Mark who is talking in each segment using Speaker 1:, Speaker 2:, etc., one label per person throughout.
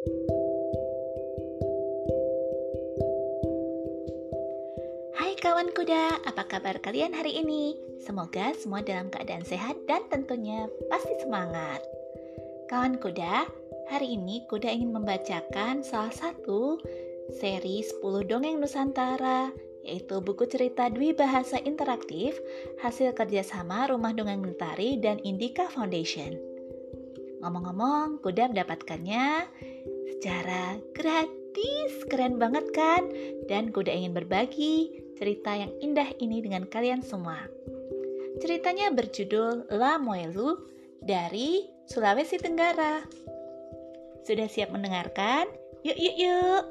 Speaker 1: Hai kawan kuda, apa kabar kalian hari ini? Semoga semua dalam keadaan sehat dan tentunya pasti semangat. Kawan kuda, hari ini kuda ingin membacakan salah satu seri 10 dongeng Nusantara yaitu buku cerita Dwi Bahasa Interaktif hasil kerjasama Rumah Dongeng Mentari dan Indika Foundation. Ngomong-ngomong, kuda mendapatkannya secara gratis, keren banget kan? Dan kuda ingin berbagi cerita yang indah ini dengan kalian semua. Ceritanya berjudul La Moelu dari Sulawesi Tenggara. Sudah siap mendengarkan? Yuk, yuk, yuk!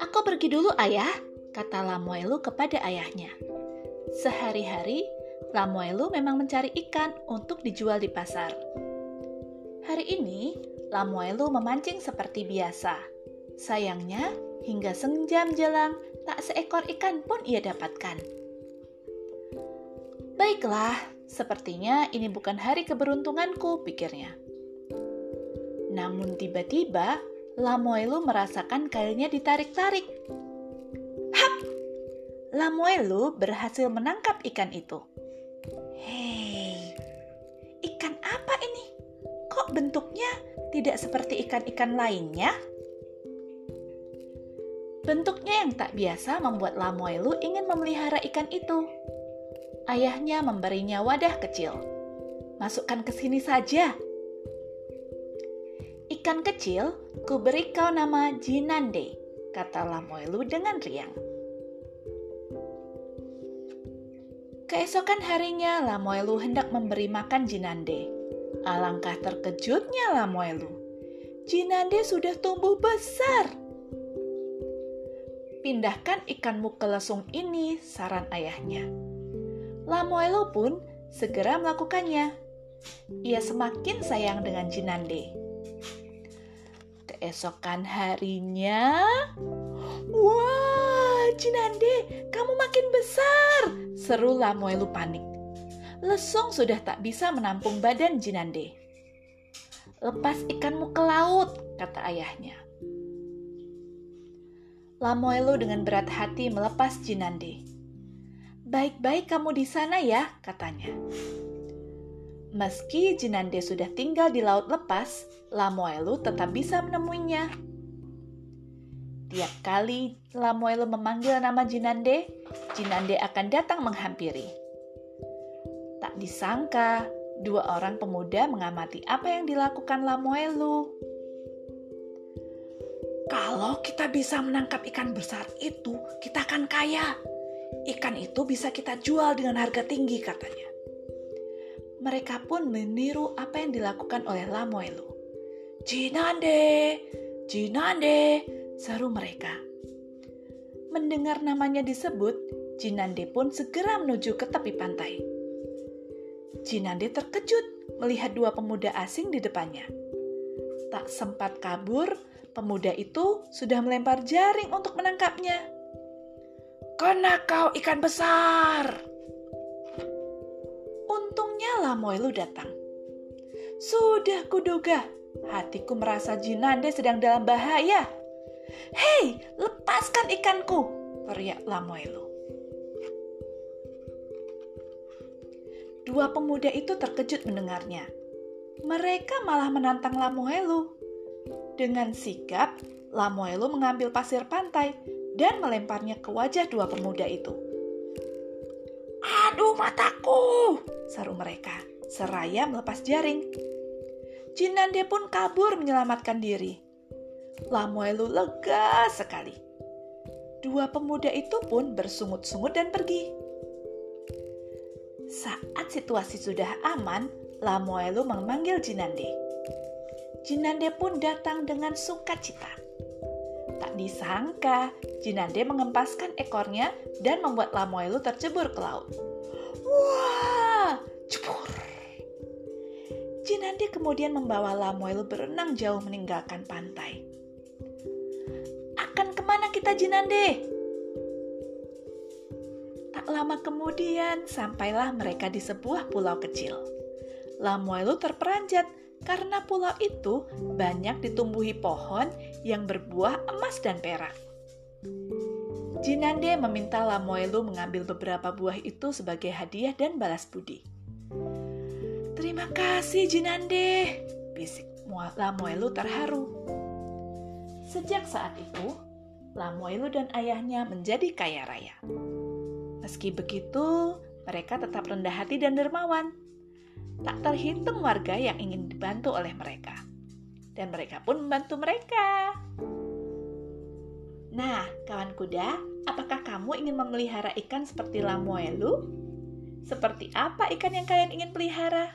Speaker 1: Aku pergi dulu ayah, kata Lamuelu kepada ayahnya. Sehari-hari, Lamuelu memang mencari ikan untuk dijual di pasar. Hari ini, Lamuelu memancing seperti biasa. Sayangnya, hingga senjam jelang, tak seekor ikan pun ia dapatkan. Baiklah, sepertinya ini bukan hari keberuntunganku, pikirnya. Namun tiba-tiba, Lamuelu merasakan kailnya ditarik-tarik. Hap! Lamuelu berhasil menangkap ikan itu. Kok bentuknya tidak seperti ikan-ikan lainnya? Bentuknya yang tak biasa membuat Lamuelu ingin memelihara ikan itu. Ayahnya memberinya wadah kecil. Masukkan ke sini saja, Ikan kecil, ku beri kau nama Jinande, kata Lamoelu dengan riang. Keesokan harinya, Lamoelu hendak memberi makan Jinande. Alangkah terkejutnya Lamoelu. Jinande sudah tumbuh besar. Pindahkan ikanmu ke lesung ini, saran ayahnya. Lamoelu pun segera melakukannya. Ia semakin sayang dengan Jinande keesokan harinya, Wah, Jinande, kamu makin besar! Seru Lamuelu panik. Lesung sudah tak bisa menampung badan Jinande. Lepas ikanmu ke laut, kata ayahnya. Lamuelu dengan berat hati melepas Jinande. Baik-baik kamu di sana ya, katanya. Meski Jinande sudah tinggal di laut lepas, Lamoelu tetap bisa menemuinya. Tiap kali Lamoelu memanggil nama Jinande, Jinande akan datang menghampiri. Tak disangka, dua orang pemuda mengamati apa yang dilakukan Lamoelu. Kalau kita bisa menangkap ikan besar itu, kita akan kaya. Ikan itu bisa kita jual dengan harga tinggi, katanya. Mereka pun meniru apa yang dilakukan oleh Lamoelu. Jinande, Jinande, seru mereka. Mendengar namanya disebut, Jinande pun segera menuju ke tepi pantai. Jinande terkejut melihat dua pemuda asing di depannya. Tak sempat kabur, pemuda itu sudah melempar jaring untuk menangkapnya. Kena kau ikan besar! Untungnya Lamoelu datang. Sudah kuduga, hatiku merasa Jinande sedang dalam bahaya. Hei, lepaskan ikanku, teriak Lamoelu. Dua pemuda itu terkejut mendengarnya. Mereka malah menantang Lamoelu. Dengan sigap, Lamoelu mengambil pasir pantai dan melemparnya ke wajah dua pemuda itu. Aduh mataku, saru mereka, seraya melepas jaring. Jinande pun kabur menyelamatkan diri. Lamuelu lega sekali. Dua pemuda itu pun bersungut-sungut dan pergi. Saat situasi sudah aman, Lamuelu memanggil Jinande. Jinande pun datang dengan sukacita. Tak disangka, Jinande mengempaskan ekornya dan membuat Lamoelu tercebur ke laut. Wah, cebur. Jinande kemudian membawa Lamoelu berenang jauh meninggalkan pantai. Akan ke mana kita Jinande? Lama kemudian sampailah mereka di sebuah pulau kecil. Lamoelu terperanjat karena pulau itu banyak ditumbuhi pohon yang berbuah emas dan perak. Jinande meminta Lamoelu mengambil beberapa buah itu sebagai hadiah dan balas budi. Terima kasih Jinande, bisik Lamoelu terharu. Sejak saat itu, Lamoelu dan ayahnya menjadi kaya raya. Meski begitu, mereka tetap rendah hati dan dermawan. Tak terhitung warga yang ingin dibantu oleh mereka. Dan mereka pun membantu mereka. Nah, kawan kuda, apakah kamu ingin memelihara ikan seperti Lamoelu? Seperti apa ikan yang kalian ingin pelihara?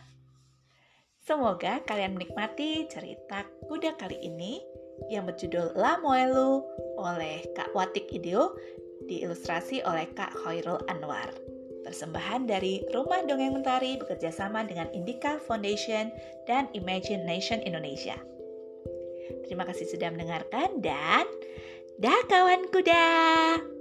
Speaker 1: Semoga kalian menikmati cerita kuda kali ini yang berjudul La Moelu oleh Kak Watik Ideo diilustrasi oleh Kak Khairul Anwar. Persembahan dari Rumah Dongeng Mentari bekerjasama dengan Indika Foundation dan Imagination Indonesia. Terima kasih sudah mendengarkan dan dah kawan kuda.